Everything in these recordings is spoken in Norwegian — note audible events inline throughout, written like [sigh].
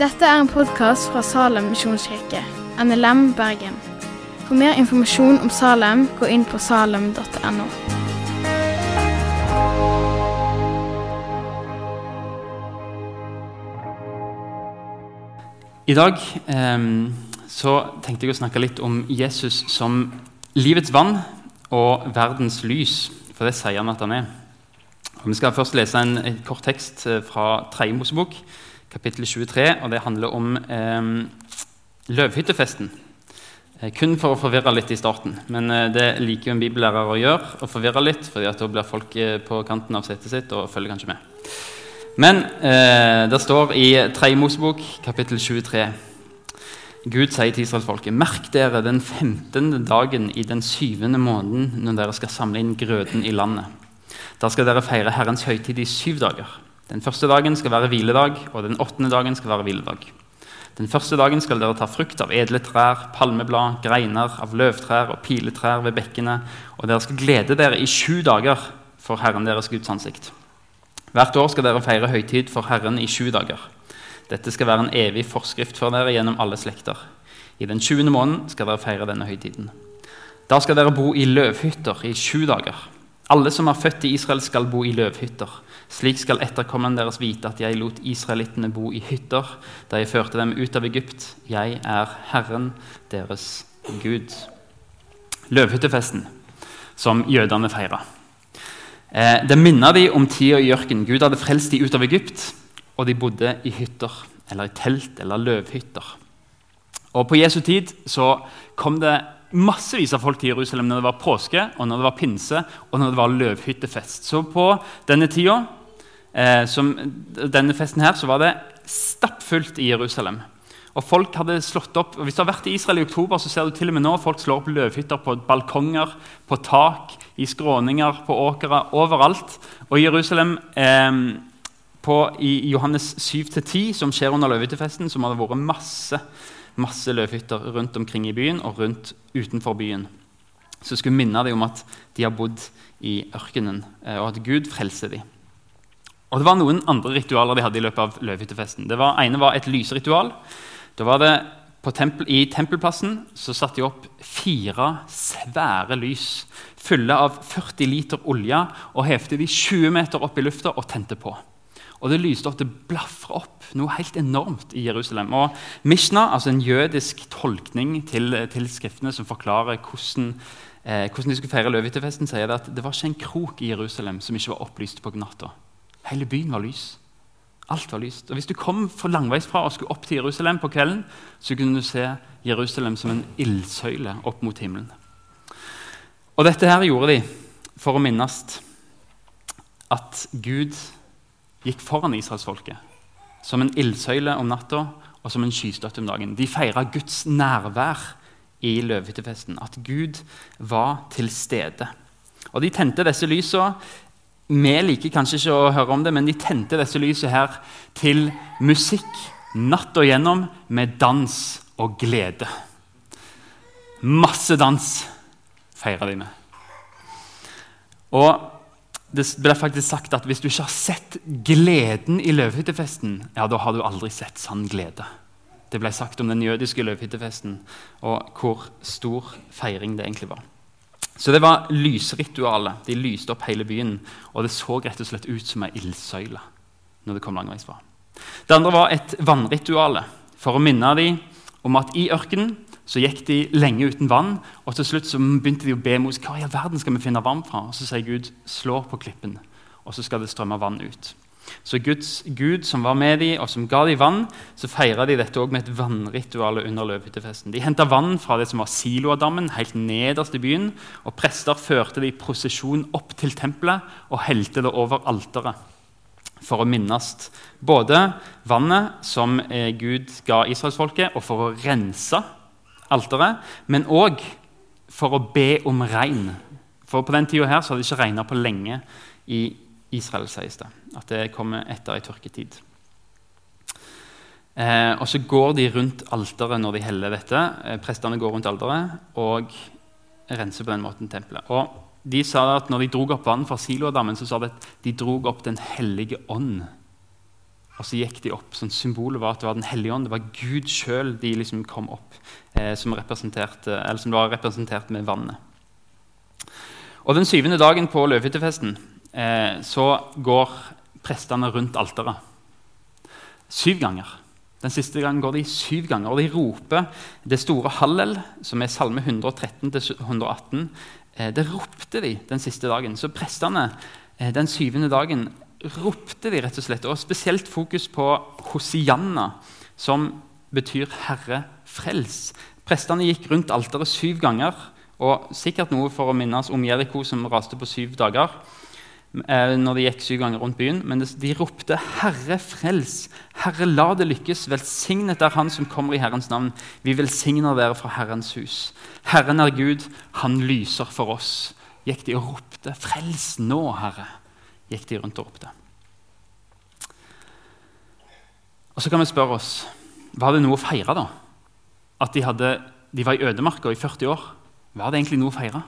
Dette er en podkast fra Salem misjonskirke, NLM Bergen. For mer informasjon om Salem, gå inn på salem.no. I dag eh, så tenkte jeg å snakke litt om Jesus som livets vann og verdens lys, for det sier han at han er. Og vi skal først lese en, en kort tekst eh, fra Tredje Mosebok, kapittel 23. og Det handler om eh, løvhyttefesten. Eh, kun for å forvirre litt i starten. Men eh, det liker jo en bibellærer å gjøre. å forvirre litt, fordi Da blir folk eh, på kanten av setet sitt og følger kanskje med. Men eh, det står i 3. Mosebok, kapittel 23 Gud sier til israelsfolket.: Merk dere den 15. dagen i den syvende måneden når dere skal samle inn grøten i landet. Da skal dere feire Herrens høytid i syv dager. Den første dagen skal være hviledag, og den åttende dagen skal være hviledag. Den første dagen skal dere ta frukt av edle trær, palmeblad, greiner, av løvtrær og piletrær ved bekkene, og dere skal glede dere i sju dager for Herren deres Guds ansikt. Hvert år skal dere feire høytid for Herren i sju dager. Dette skal være en evig forskrift for dere gjennom alle slekter. I den sjuende måneden skal dere feire denne høytiden. Da skal dere bo i løvhytter i sju dager. Alle som er født i Israel, skal bo i løvhytter. Slik skal etterkommerne deres vite at jeg lot israelittene bo i hytter da jeg førte dem ut av Egypt. Jeg er Herren deres Gud. Løvhyttefesten, som jødene feira. Eh, det minner de om tida i ørkenen. Gud hadde frelst de ut av Egypt, og de bodde i hytter, eller i telt eller løvhytter. Og På Jesu tid så kom det massevis av folk til Jerusalem når det var påske, og når det var pinse og når det var løvhyttefest. Så på denne tida, eh, som denne festen her, så var det stappfullt i Jerusalem. Og folk hadde slått opp, og Hvis du har vært i Israel i oktober, så ser du til og med nå folk slår opp løvhytter på balkonger, på tak, i skråninger, på åkere, overalt. Og i Jerusalem eh, på, i Johannes 7-10, som skjer under løvhyttefesten, så må det ha vært masse masse løvhytter rundt omkring i byen og rundt utenfor byen. Så skulle minne dem om at de har bodd i ørkenen, eh, og at Gud frelser dem. Og Det var noen andre ritualer de hadde i løpet av løvhyttefesten. Det var, ene var et lyseritual. Da var det tempel, I tempelplassen så satte de opp fire svære lys fulle av 40 liter olje og hevte de 20 meter opp i lufta og tente på. Og det lyste opp, det blafra opp noe helt enormt i Jerusalem. Og Mishna, altså en jødisk tolkning til, til skriftene som forklarer hvordan, eh, hvordan de skulle feire løvhyttefesten, sier det at det var ikke en krok i Jerusalem som ikke var opplyst på natta. Hele byen var lys. Alt var lyst. Og Hvis du kom for langveisfra og skulle opp til Jerusalem på kvelden, så kunne du se Jerusalem som en ildsøyle opp mot himmelen. Og Dette her gjorde de for å minnes at Gud gikk foran israelsfolket som en ildsøyle om natta og som en skystøtte om dagen. De feira Guds nærvær i løvehyttefesten. at Gud var til stede. Og De tente disse lysene Vi liker kanskje ikke å høre om det, men de tente disse lysene her til musikk natta gjennom med dans og glede. Masse dans feira de med. Og det ble faktisk sagt at hvis du ikke har sett gleden i løvhyttefesten, ja, da har du aldri sett sann glede. Det ble sagt om den jødiske løvhyttefesten og hvor stor feiring det egentlig var. Så det var lysritualet. De lyste opp hele byen, og det så rett og slett ut som ei ildsøyle når det kom langveisfra. Det andre var et vannrituale for å minne dem om at i ørkenen så gikk de lenge uten vann, og til slutt så begynte de å be Moses hva i all verden skal vi finne vann fra. Og Så sier Gud slå på klippen, og så skal det strømme vann ut. Så Guds Gud som var med dem, og som ga dem vann, så feira de dette også med et vannritual under løvhyttefesten. De henta vann fra det som var Siloadammen, helt nederst i byen. og Prester førte det i prosesjon opp til tempelet og helte det over alteret. For å minnes både vannet som eh, Gud ga israelsfolket, og for å rense alteret, men òg for å be om regn. For på den tida her så hadde det ikke regna på lenge i Israel, sies det. At det kommer etter ei tørketid. Eh, og så går de rundt alteret når de heller dette. Eh, prestene går rundt alteret og renser på den måten tempelet. Og de sa at når de drog opp vann fra Siloadammen, så sa de at de drog opp Den hellige ånd Og så gikk de opp. sånn Symbolet var at det var Den hellige ånd. Det var Gud sjøl de liksom kom opp, eh, som, som var representert med vannet. Og Den syvende dagen på løvhyttefesten eh, så går prestene rundt alteret. Syv ganger. Den siste gangen går de syv ganger, og de roper det store hallel, som er Salme 113-118. Eh, det ropte de den siste dagen. Så prestene eh, den syvende dagen ropte de rett og slett, og spesielt fokus på Hosianna, som betyr 'Herre, frels'. Prestene gikk rundt alteret syv ganger, og sikkert noe for å minnes om Jeriko, som raste på syv dager. Eh, når de gikk syv ganger rundt byen, men de ropte 'Herre, frels! Herre, la det lykkes! Velsignet er Han som kommer i Herrens navn. Vi velsigner dere fra Herrens hus. Herren er Gud, Han lyser for oss. Gikk de og ropte 'Frels nå, Herre!' gikk de rundt og ropte. Og Så kan vi spørre oss var det noe å feire. da? At de, hadde, de var i ødemarka i 40 år. Var det egentlig noe å feire?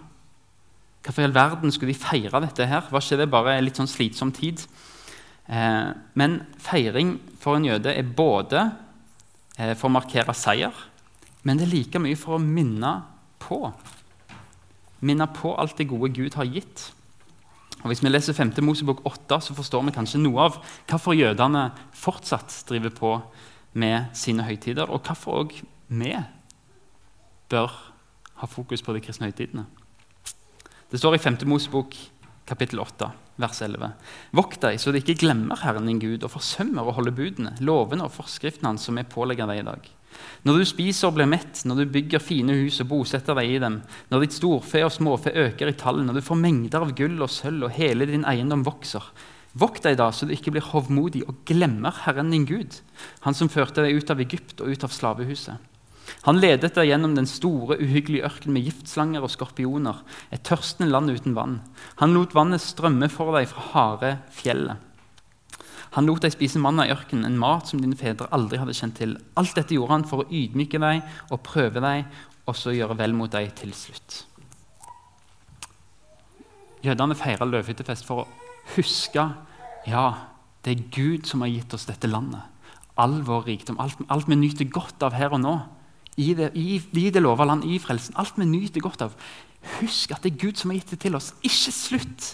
Hvorfor i all verden skulle de feire dette? her? Var ikke det bare en litt sånn slitsom tid? Eh, men feiring for en jøde er både eh, for å markere seier, men det er like mye for å minne på. Minne på alt det gode Gud har gitt. Og Hvis vi leser 5. Mosebok 8, så forstår vi kanskje noe av hvorfor jødene fortsatt driver på med sine høytider, og hvorfor òg vi bør ha fokus på de kristne høytidene. Det står i 5. Mosebok kapittel 8, vers 11. Vokt deg så du ikke glemmer Herren din Gud og forsømmer å holde budene, lovene og forskriftene hans som jeg pålegger deg i dag. Når du spiser og blir mett, når du bygger fine hus og bosetter deg i dem, når ditt storfe og småfe øker i tall, når du får mengder av gull og sølv og hele din eiendom vokser, Vokt deg da så du ikke blir hovmodig og glemmer Herren din Gud, Han som førte deg ut av Egypt og ut av slavehuset. Han ledet deg gjennom den store, uhyggelige ørkenen med giftslanger og skorpioner, et tørstende land uten vann. Han lot vannet strømme for deg fra harde fjellet. Han lot deg spise manna i ørkenen, en mat som dine fedre aldri hadde kjent til. Alt dette gjorde han for å ydmyke deg og prøve deg, og så gjøre vel mot deg til slutt. Jødene feirer løvhyttefest for å huske ja, det er Gud som har gitt oss dette landet. All vår rikdom, alt, alt vi nyter godt av her og nå i det, i, i det lova land, i frelsen. Alt vi nyter godt av. Husk at det er Gud som har gitt det til oss. Ikke slutt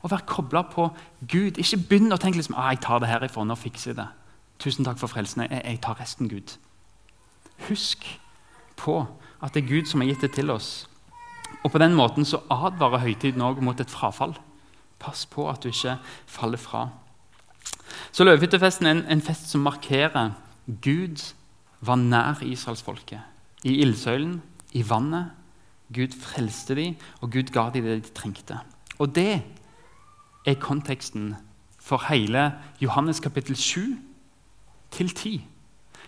å være kobla på Gud. Ikke begynn å tenke liksom, ah, jeg tar det herifra, nå fikser det. Tusen takk for frelsen. Jeg, jeg tar resten, Gud. Husk på at det er Gud som har gitt det til oss. Og På den måten så advarer høytiden òg mot et frafall. Pass på at du ikke faller fra. Så Løvehyttefesten er en, en fest som markerer Gud var nær israelsfolket. I ildsøylen, i vannet. Gud frelste dem, og Gud ga dem det de trengte. Og det er konteksten for hele Johannes kapittel 7 til 10.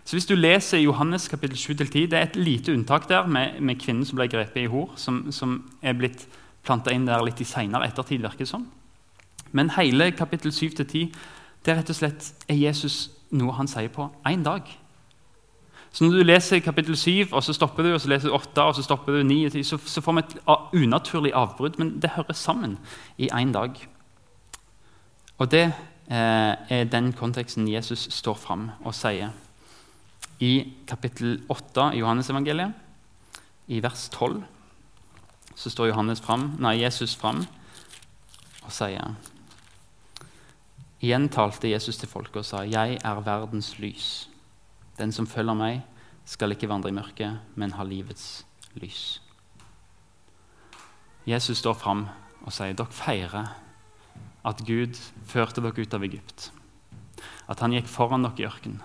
Så Hvis du leser Johannes kapittel 7 til 10, det er et lite unntak der med, med kvinnen som ble grepet i hor, som, som er blitt planta inn der litt i seinere ettertid. virker som. Men hele kapittel 7 til 10 det er rett og slett er Jesus noe han sier på én dag. Så når du leser kapittel 7, og så stopper du, og så leser du 8, og så stopper du 9, så, så får vi et unaturlig avbrudd, men det hører sammen i én dag. Og det eh, er den konteksten Jesus står fram og sier. I kapittel 8 i Johannesevangeliet, i vers 12, så står frem, nei, Jesus fram og sier Igjen talte Jesus til folket og sa, 'Jeg er verdens lys'. Den som følger meg, skal ikke vandre i mørket, men ha livets lys. Jesus står fram og sier dere feirer at Gud førte dere ut av Egypt. At han gikk foran dere i ørkenen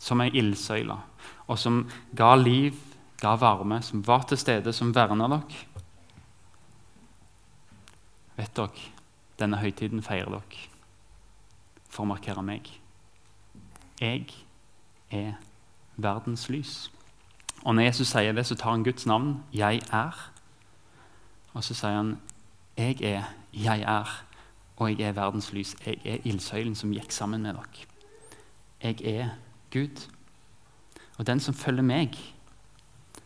som ei ildsøyle, og som ga liv, ga varme, som var til stede, som verna dere. Vet dere, denne høytiden feirer dere for å markere meg. Jeg er verdens lys. Og Når Jesus sier det, så tar han Guds navn 'Jeg er'. Og så sier han 'Jeg er, jeg er, og jeg er verdens lys'. Jeg er ildsøylen som gikk sammen med dere. Jeg er Gud. Og den som følger meg,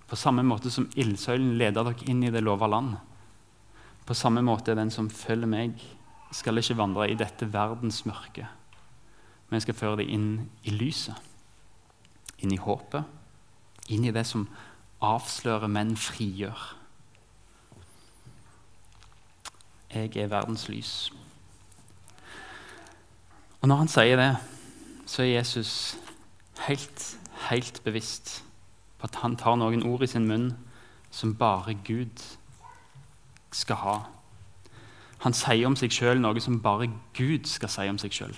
på samme måte som ildsøylen leder dere inn i det lova land, på samme måte den som følger meg, skal ikke vandre i dette verdens mørke men skal føre dem inn i lyset. Inn i håpet. Inn i det som avslører, men frigjør. Jeg er verdens lys. Og Når han sier det, så er Jesus helt, helt bevisst på at han tar noen ord i sin munn som bare Gud skal ha. Han sier om seg sjøl noe som bare Gud skal si om seg sjøl.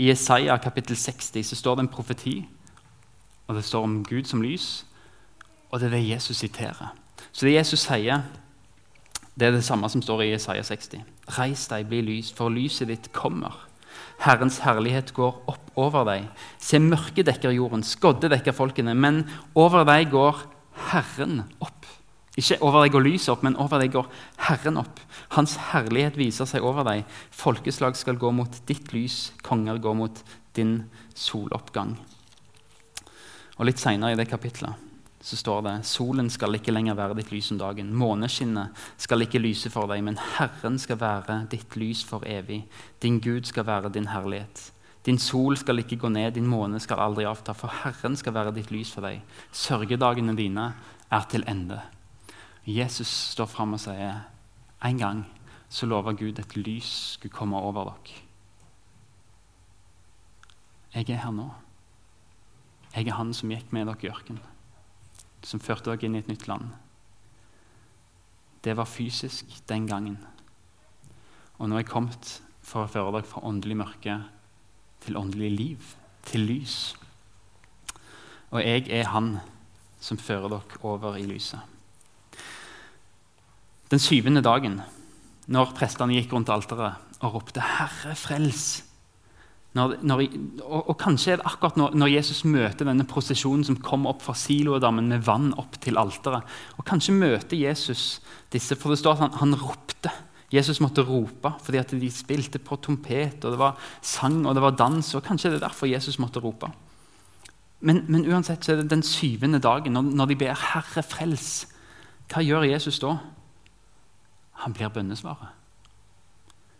I Isaiah kapittel 60 så står det en profeti, og det står om Gud som lys. Og det er det Jesus siterer. Så det Jesus sier, det er det samme som står i Isaiah 60. Reis deg, bli lys, for lyset ditt kommer. Herrens herlighet går opp over deg. Se, mørket dekker jorden, skodde dekker folkene, men over deg går Herren opp. Ikke over deg går lyset opp, men over deg går Herren opp. Hans herlighet viser seg over deg. Folkeslag skal gå mot ditt lys, konger går mot din soloppgang. Og Litt seinere i det kapitlet så står det solen skal ikke lenger være ditt lys om dagen. Måneskinnet skal ikke lyse for deg, men Herren skal være ditt lys for evig. Din Gud skal være din herlighet. Din sol skal ikke gå ned, din måne skal aldri avta, for Herren skal være ditt lys for deg. Sørgedagene dine er til ende. Jesus står fram og sier en gang så lover Gud et lys skulle komme over dere. Jeg er her nå. Jeg er han som gikk med dere i ørkenen, som førte dere inn i et nytt land. Det var fysisk den gangen. Og nå er jeg kommet for å føre dere fra åndelig mørke til åndelig liv, til lys. Og jeg er han som fører dere over i lyset. Den syvende dagen, når prestene gikk rundt alteret og ropte 'Herre, frels', når, når, og, og, kanskje er det akkurat når, når, Jesus møter denne prosesjonen som kommer opp fra Siloadammen med vann opp til alteret. Og kanskje møter Jesus disse, for det står at han, han ropte. Jesus måtte rope fordi at de spilte på trompet, og det var sang og det var dans. og Kanskje det er derfor Jesus måtte rope. Men, men uansett så er det den syvende dagen, når, når de ber 'Herre, frels'. Hva gjør Jesus da? Han blir bønnesvaret.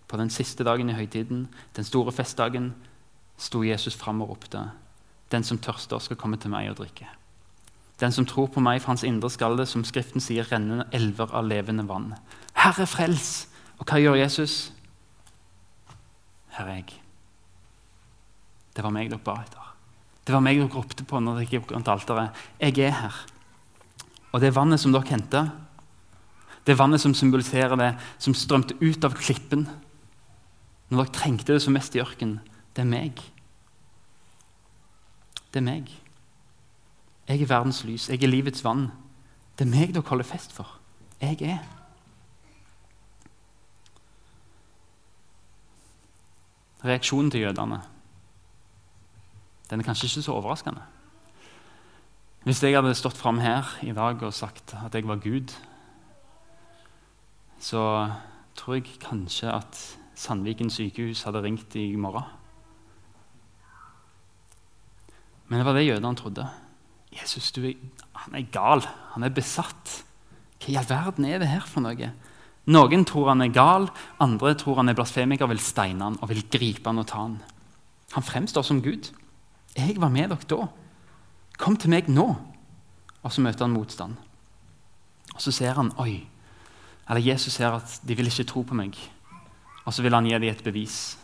På den siste dagen i høytiden, den store festdagen, sto Jesus fram og ropte.: Den som tørster, skal komme til meg og drikke. Den som tror på meg, fra hans indre skal det, som Skriften sier, renne elver av levende vann. Herre, frels! Og hva gjør Jesus? Her er jeg. Det var meg dere ba etter. Det var meg dere ropte på når dere gikk rundt alteret. Jeg er her. Og det vannet som dere henta, det vannet som symboliserer det, som strømte ut av klippen når dere trengte det som mest i ørkenen, det er meg. Det er meg. Jeg er verdens lys. Jeg er livets vann. Det er meg dere holder fest for. Jeg er. Reaksjonen til jødene den er kanskje ikke så overraskende. Hvis jeg hadde stått fram her i dag og sagt at jeg var Gud, så tror jeg kanskje at Sandviken sykehus hadde ringt i morgen. Men det var det jødene trodde. Jesus, er, han er gal. Han er besatt. Hva i all verden er det her for noe? Noen tror han er gal, andre tror han er blasfemiker, vil steine han og vil gripe han og ta han. Han fremstår som Gud. Jeg var med dere da. Kom til meg nå. Og så møter han motstand. Og så ser han oi, eller Jesus ser at de vil ikke tro på meg, og så vil han gi dem et bevis.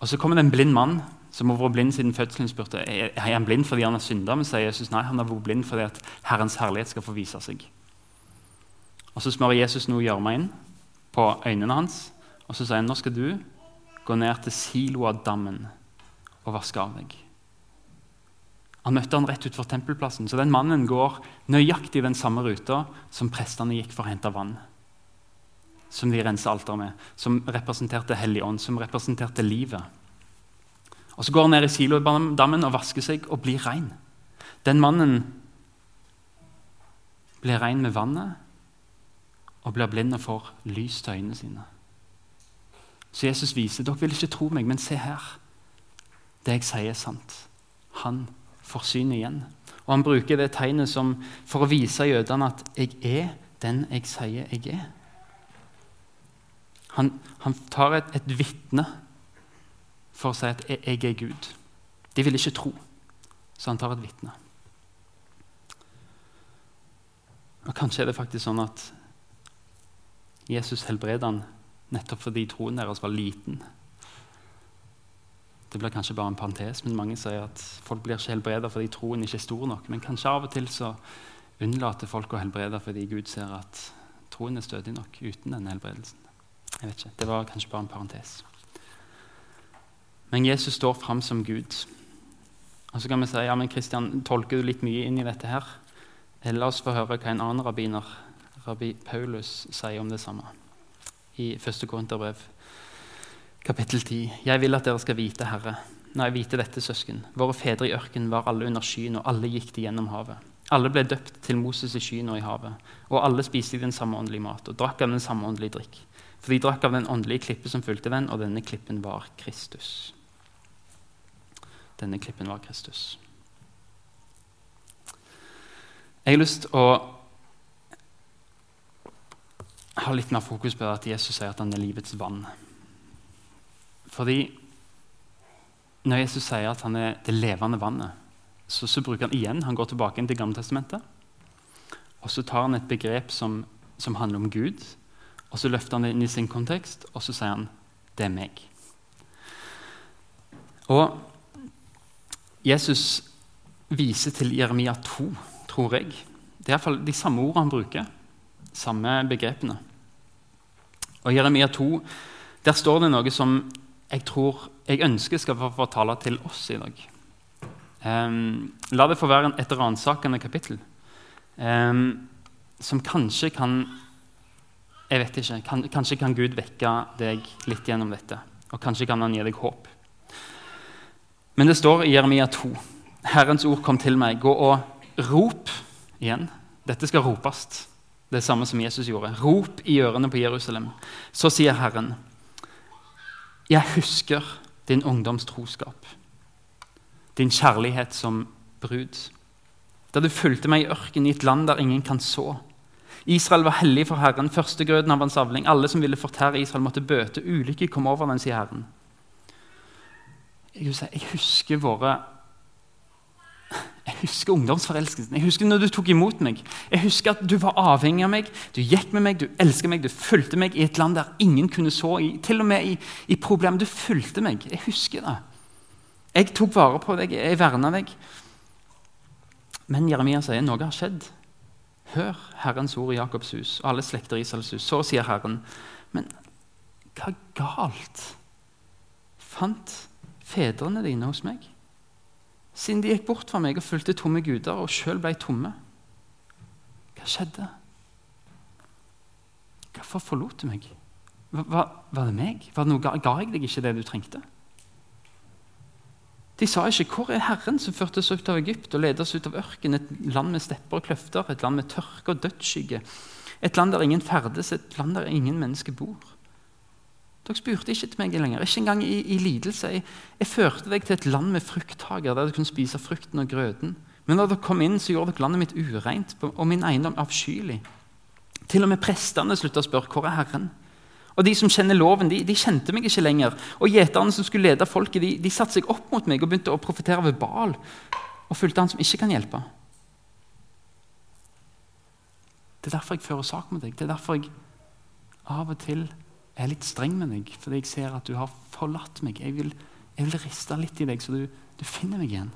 Og Så kommer det en blind mann som har vært blind siden fødselen. spurte er han blind fordi han har synda. Men sier Jesus nei, han har vært blind fordi at Herrens herlighet skal få vise seg. Og Så smører Jesus noe gjørme inn på øynene hans, og så sier han nå skal du gå ned til Siloadammen og vaske av deg. Han møtte han rett utenfor tempelplassen. Så den mannen går nøyaktig den samme ruta som prestene gikk for å hente vann. Som de renser alteret med, som representerte Hellig ånd, som representerte livet. Og Så går han ned i silodammen og vasker seg og blir rein. Den mannen blir rein med vannet og blir blind og får lys til øynene sine. Så Jesus viser dere vil ikke tro meg, men se her. Det jeg sier, er sant. Han får syn igjen. Og Han bruker det tegnet som, for å vise jødene at 'jeg er den jeg sier jeg er'. Han, han tar et, et vitne for å si at 'jeg er Gud'. De vil ikke tro, så han tar et vitne. Og Kanskje er det faktisk sånn at Jesus helbreder han nettopp fordi troen deres var liten. Det blir kanskje bare en parentes, men mange sier at folk blir ikke helbreda fordi troen ikke er stor nok. Men kanskje av og til så unnlater folk å helbrede fordi Gud ser at troen er stødig nok uten denne helbredelsen. Jeg vet ikke, Det var kanskje bare en parentes. Men Jesus står fram som Gud. Og så kan vi si ja, men Kristian, tolker du litt mye inn i dette her? La oss få høre hva en annen rabbiner, rabbi Paulus, sier om det samme. I 1. Korinterbrev, kapittel 10. Jeg vil at dere skal vite, Herre, Nei, vite dette, søsken. Våre fedre i ørkenen var alle under skyen, og alle gikk de gjennom havet. Alle ble døpt til Moses i skyen og i havet. Og alle spiste den samme åndelige mat og drakk av den samme åndelige drikk. For de drakk av den åndelige klippe som fulgte den, og denne klippen var Kristus. Denne klippen var Kristus. Jeg har lyst til å ha litt mer fokus på at Jesus sier at han er livets vann. Fordi når Jesus sier at han er det levende vannet, så, så bruker han igjen Han går tilbake inn til Gammeltestamentet. Og så tar han et begrep som, som handler om Gud, og så løfter han det inn i sin kontekst, og så sier han 'det er meg'. Og Jesus viser til Jeremia 2, tror jeg. Det er iallfall de samme ordene han bruker. Samme begrepene. Og I Jeremia 2 der står det noe som jeg tror jeg ønsker skal få, fortale til oss i dag. Um, la det få være et ransakende kapittel um, som kanskje kan jeg vet ikke. Kan, kanskje kan Gud vekke deg litt gjennom dette. Og kanskje kan han gi deg håp. Men det står i Jeremia 2.: Herrens ord kom til meg. Gå og rop igjen. Dette skal ropes. Det samme som Jesus gjorde. Rop i ørene på Jerusalem. Så sier Herren, jeg husker din ungdoms troskap, din kjærlighet som brud. Da du fulgte meg i ørkenen i et land der ingen kan så Israel var hellig for Herren, førstegrøden av hans avling. Alle som ville fortære Israel, måtte bøte. Ulykke kom over den, sier Herren. Jeg husker våre jeg husker ungdomsforelskelsen. Jeg husker når du tok imot meg. Jeg husker at Du var avhengig av meg, du gikk med meg, du elsket meg, du fulgte meg i et land der ingen kunne så. I, til og med i, i problemer. Du fulgte meg. Jeg husker det. Jeg tok vare på deg, jeg verna deg. Men Jeremia sier noe har skjedd. Hør Herrens ord i Jakobs hus og alle slekter i Israels hus. Så sier Herren, men hva galt fant fedrene dine hos meg? Siden de gikk bort fra meg og fulgte tomme guder og sjøl blei tomme. Hva skjedde? Hvorfor forlot du meg? Hva, var det meg? Var det noe, ga jeg deg ikke det du trengte? De sa ikke 'Hvor er Herren som førte oss ut av Egypt' og ledet oss ut av ørkenen, et land med stepper og kløfter, et land med tørke og dødsskygge, et land der ingen ferdes, et land der ingen mennesker bor. Dere spurte ikke til meg lenger, ikke engang i, i lidelse. Jeg, jeg, førte deg til et land med frukthager, der du kunne spise frukten og grøten. Men da dere kom inn, så gjorde dere landet mitt ureint og min eiendom avskyelig. Til og med prestene slutta å spørre hvor er Herren. Og De som kjenner loven, de, de kjente meg ikke lenger. Og Gjeterne som skulle lede folket, de, de satte seg opp mot meg og begynte å profetere ved Baal og fulgte han som ikke kan hjelpe. Det er derfor jeg fører sak med deg. Det er derfor jeg av og til er litt streng med deg, fordi jeg ser at du har forlatt meg. Jeg vil, jeg vil riste litt i deg, så du, du, finner meg igjen.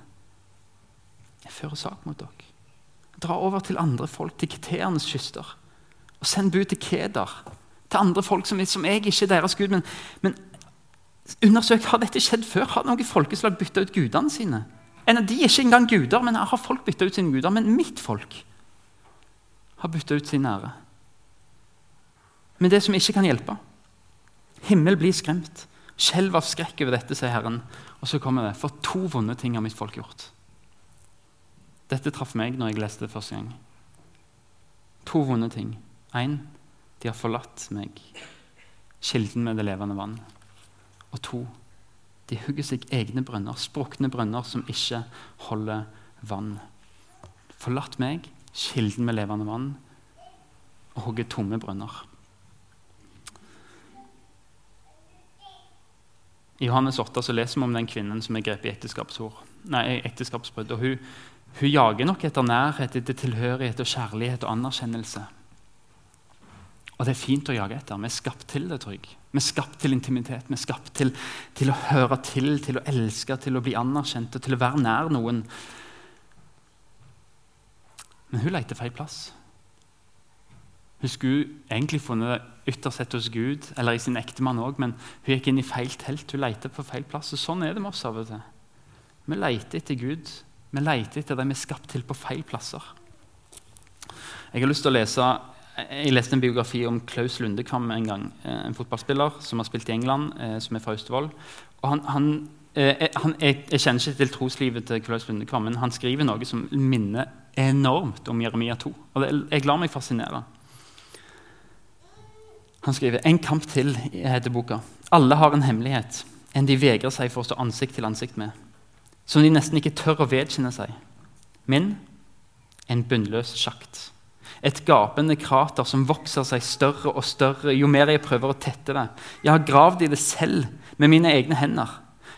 Jeg fører sak mot dere. Dra over til andre folk, til keteernes kyster. Og send bud til Keder til andre folk som, som jeg ikke er deres gud. Men, men undersøk, har dette skjedd før? Har noen folkeslag bytta ut gudene sine? En av de er ikke engang guder, men har folk bytta ut sine guder. Men mitt folk har bytta ut sin ære. Men det som ikke kan hjelpe. Himmel blir skremt. Skjelv av skrekk over dette, sier Herren. Og så kommer det. For to vonde ting har mitt folk gjort. Dette traff meg når jeg leste det første gang. To vonde ting. Én de har forlatt meg, kilden med det levende vann. Og to, de hugger seg egne brønner, sprukne brønner som ikke holder vann. Forlatt meg, kilden med levende vann, og hugger tomme brønner. I Johannes 8 så leser vi om den kvinnen som er grepet i ekteskapsbrudd. og hun, hun jager nok etter nærhet, etter tilhørighet og kjærlighet og anerkjennelse. Og det er fint å jage etter. Vi er skapt til det, tror jeg. Vi er skapt til intimitet, vi er skapt til, til, å høre til, til å elske, til å bli anerkjent og til å være nær noen. Men hun leter feil plass. Hun skulle egentlig funnet ytterst sett hos Gud eller i sin ektemann òg, men hun gikk inn i feil telt. Hun leter på feil plass. og Sånn er det med oss av og til. Vi leter etter Gud. Vi leter etter det vi er skapt til på feil plasser. Jeg har lyst til å lese jeg leste en biografi om Klaus Lundekvam en gang. Eh, en fotballspiller som har spilt i England, eh, som er fra Austevoll. Og han, han, eh, han, jeg, kjenner ikke til troslivet til Klaus Lundekvam, men han skriver noe som minner enormt om Jeremia 2. Og det, jeg lar meg fascinere. Han skriver en kamp til, heter boka. Alle har en hemmelighet, en de vegrer seg for å stå ansikt til ansikt med. Som de nesten ikke tør å vedkjenne seg. Min en bunnløs sjakt. Et gapende krater som vokser seg større og større jo mer jeg prøver å tette det. Jeg har gravd i det selv med mine egne hender.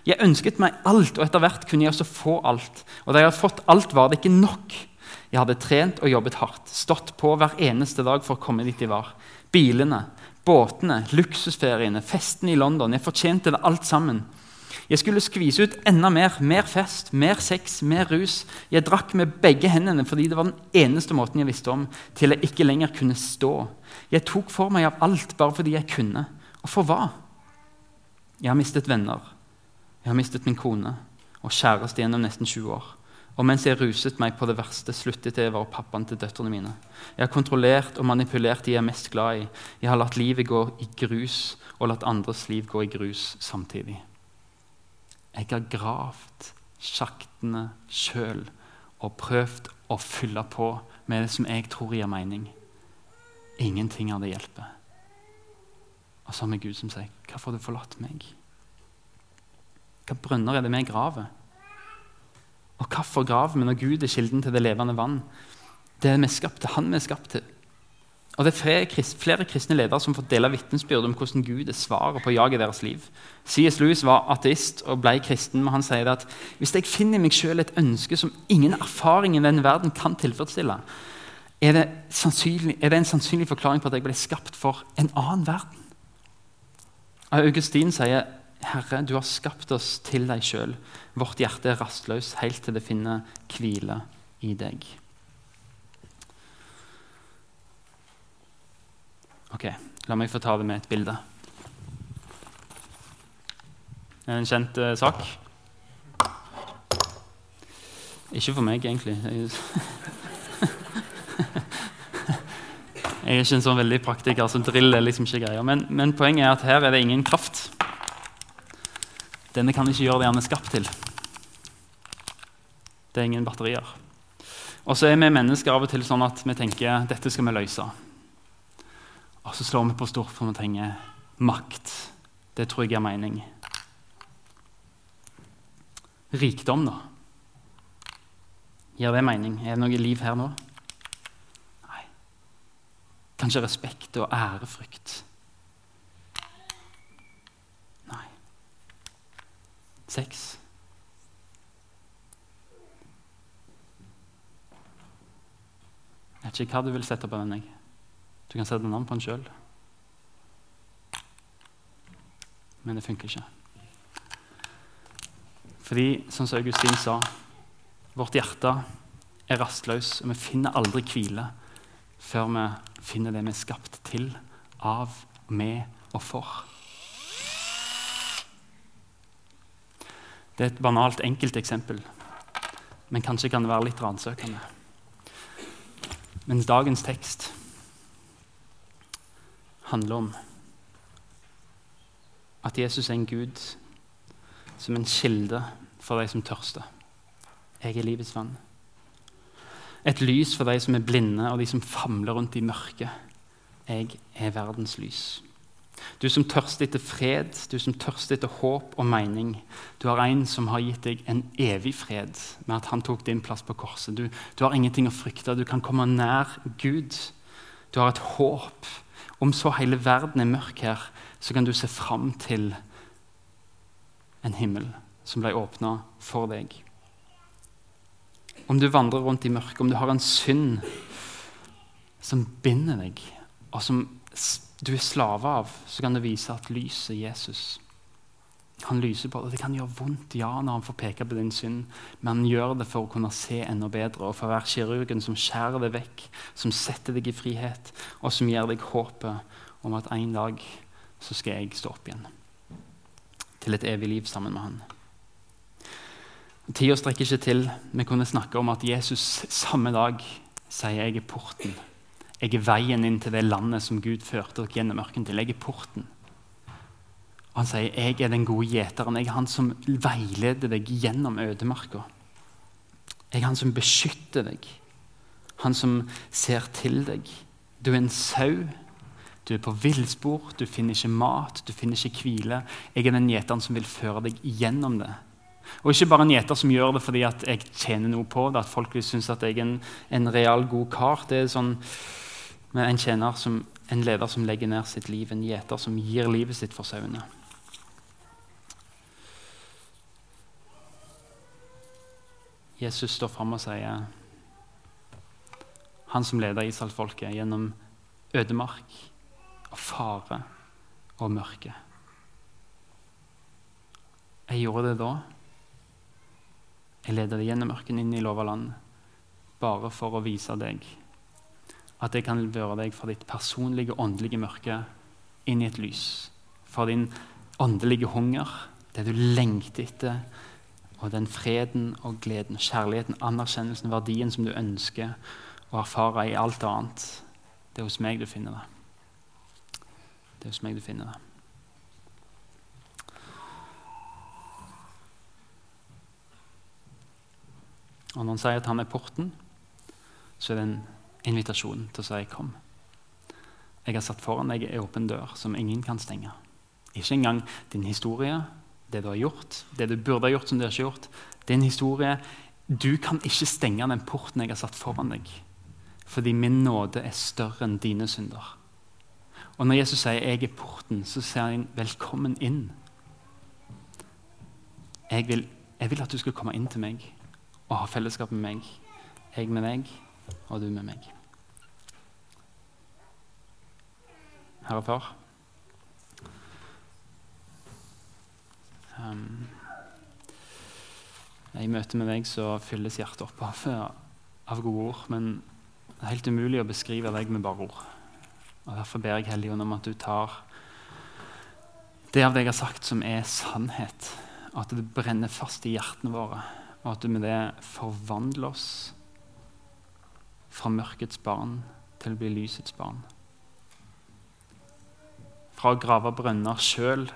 Jeg ønsket meg alt, og etter hvert kunne jeg også få alt. Og da jeg hadde fått alt, var det ikke nok. Jeg hadde trent og jobbet hardt, stått på hver eneste dag for å komme dit jeg var. Bilene, båtene, luksusferiene, festene i London. Jeg fortjente det alt sammen. Jeg skulle skvise ut enda mer. Mer fest, mer sex, mer rus. Jeg drakk med begge hendene fordi det var den eneste måten jeg visste om til jeg ikke lenger kunne stå. Jeg tok for meg av alt bare fordi jeg kunne. Og for hva? Jeg har mistet venner. Jeg har mistet min kone og kjæreste gjennom nesten 20 år. Og mens jeg ruset meg på det verste, sluttet jeg å være pappaen til døtrene mine. Jeg har kontrollert og manipulert de jeg er mest glad i. Jeg har latt livet gå i grus og latt andres liv gå i grus samtidig. Jeg har gravd sjaktene sjøl og prøvd å fylle på med det som jeg tror gir mening. Ingenting av det hjelper. Og så har vi Gud som sier, 'Hvorfor har du forlatt meg?' Hva brønner er det vi graver? Og hvorfor graver vi når Gud er kilden til det levende vann? Det er vi skapt til, han vi er skapt til. Og Det er flere, kristne ledere som får dele vitnesbyrd om hvordan Gud er svaret på jaget deres liv. C.S. Lewis var ateist og ble kristen, men han sier at hvis jeg finner meg selv et ønske som ingen erfaring i denne verden kan tilfredsstille, er det, er det en sannsynlig forklaring på at jeg ble skapt for en annen verden. Augustin sier Herre, du har skapt oss til deg sjøl. Vårt hjerte er rastløst helt til det finner hvile i deg. Ok, La meg få ta det med et bilde. En kjent uh, sak. Ikke for meg, egentlig. Jeg er [laughs] ikke en sånn veldig praktiker, så drill er liksom ikke greia. Men, men, poenget er at her er det ingen kraft. Denne kan ikke gjøre det han er skapt til. Det er ingen batterier. Og så er vi mennesker av og til sånn at vi tenker dette skal vi løse. Så slår vi på stort for vi trenger makt. Det tror jeg gir mening. Rikdom, da? Gir det mening? Er det noe liv her nå? Nei. Kanskje respekt og ærefrykt? Nei. Sex? Jeg vet ikke hva du vil sette på den. jeg. Du kan sette navn på den sjøl. Men det funker ikke. Fordi, sånn som Augustin sa, vårt hjerte er rastløst, og vi finner aldri hvile før vi finner det vi er skapt til, av, med og for. Det er et banalt, enkelt eksempel, men kanskje kan det være litt ransøkende. Mens dagens tekst handler om at Jesus er en Gud som en kilde for de som tørster. Jeg er livets vann. Et lys for de som er blinde og de som famler rundt i mørket. Jeg er verdens lys. Du som tørster etter fred, du som tørster etter håp og mening. Du har en som har gitt deg en evig fred med at han tok din plass på korset. Du, du har ingenting å frykte. Du kan komme nær Gud. Du har et håp om så hele verden er mørk her, så kan du se fram til en himmel som ble åpna for deg. Om du vandrer rundt i mørket, om du har en synd som binder deg, og som du er slave av, så kan det vise at lyset Jesus han lyser på det. Det kan gjøre vondt ja, når han får peke på din synd, men han gjør det for å kunne se enda bedre og for å være kirurgen som skjærer det vekk, som setter deg i frihet, og som gir deg håpet om at en dag så skal jeg stå opp igjen til et evig liv sammen med han. Tida strekker ikke til. Vi kunne snakke om at Jesus samme dag sier jeg er porten. Jeg er veien inn til det landet som Gud førte dere gjennom ørkenen til. Jeg er porten. Han sier jeg er den gode gjeteren. Jeg er han som veileder deg gjennom ødemarka. Jeg er han som beskytter deg, han som ser til deg. Du er en sau. Du er på villspor, du finner ikke mat, du finner ikke hvile. Jeg er den gjeteren som vil føre deg gjennom det. Og ikke bare en gjeter som gjør det fordi at jeg tjener noe på det, at folk synes at jeg er en, en real god kar. Det er sånn med en tjener, som, en leder som legger ned sitt liv, en gjeter som gir livet sitt for sauene. Jesus står fram og sier Han som leder Israelsfolket gjennom ødemark og fare og mørke. Jeg gjorde det da. Jeg leder deg gjennom ørkenen inn i lova land bare for å vise deg at jeg kan føre deg fra ditt personlige, åndelige mørke inn i et lys. Fra din åndelige hunger, det du lengter etter, og den freden og gleden, kjærligheten, anerkjennelsen, verdien som du ønsker å erfare i alt annet. Det er hos meg du finner det. Det er hos meg du finner det. Og når han sier at han er porten, så er det en invitasjon til å si 'kom'. Jeg har satt foran deg ei åpen dør som ingen kan stenge. Ikke engang din historie, det du har gjort, det du burde ha gjort som du ikke har gjort. Din historie Du kan ikke stenge den porten jeg har satt foran deg. Fordi min nåde er større enn dine synder. Og når Jesus sier 'jeg er porten', så sier han 'velkommen inn'. Jeg vil, jeg vil at du skal komme inn til meg og ha fellesskap med meg. Jeg med deg, og du med meg. Herre Far. Um, I møte med deg så fylles hjertet opp av, av, gode ord. Men det er helt umulig å beskrive deg med bare ord. Og Derfor ber jeg Helligånd om at du tar det av det jeg har sagt, som er sannhet. At det brenner fast i hjertene våre, og at du med det forvandler oss fra mørkets barn til å bli lysets barn. Fra å grave brønner sjøl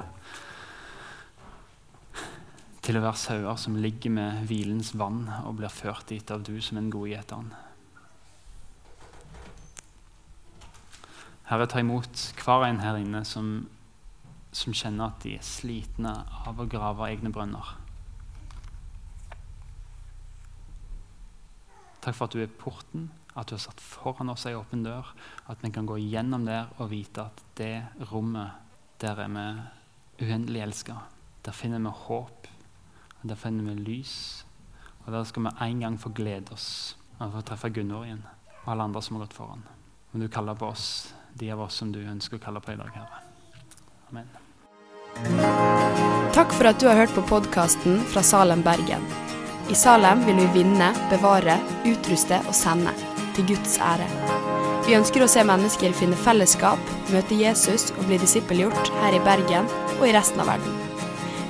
til å være sauer som ligger med hvilens vann og blir ført dit av du som en god gjeteren. Herre, ta imot hver en her inne som, som kjenner at de er slitne av å grave egne brønner. Takk for at du er porten, at du har satt foran oss ei åpen dør. At vi kan gå gjennom der og vite at det rommet, der er vi uendelig elska. Der finner vi håp der finner vi lys. Og der skal vi en gang få glede oss av å treffe Gunvor igjen. Og alle andre som har gått foran. Om du kaller på oss, de av oss som du ønsker å kalle på i dag, Herre. Amen. Takk for at du har hørt på podkasten fra Salem, Bergen. I Salem vil vi vinne, bevare, utruste og sende. Til Guds ære. Vi ønsker å se mennesker finne fellesskap, møte Jesus og bli disippelgjort her i Bergen og i resten av verden.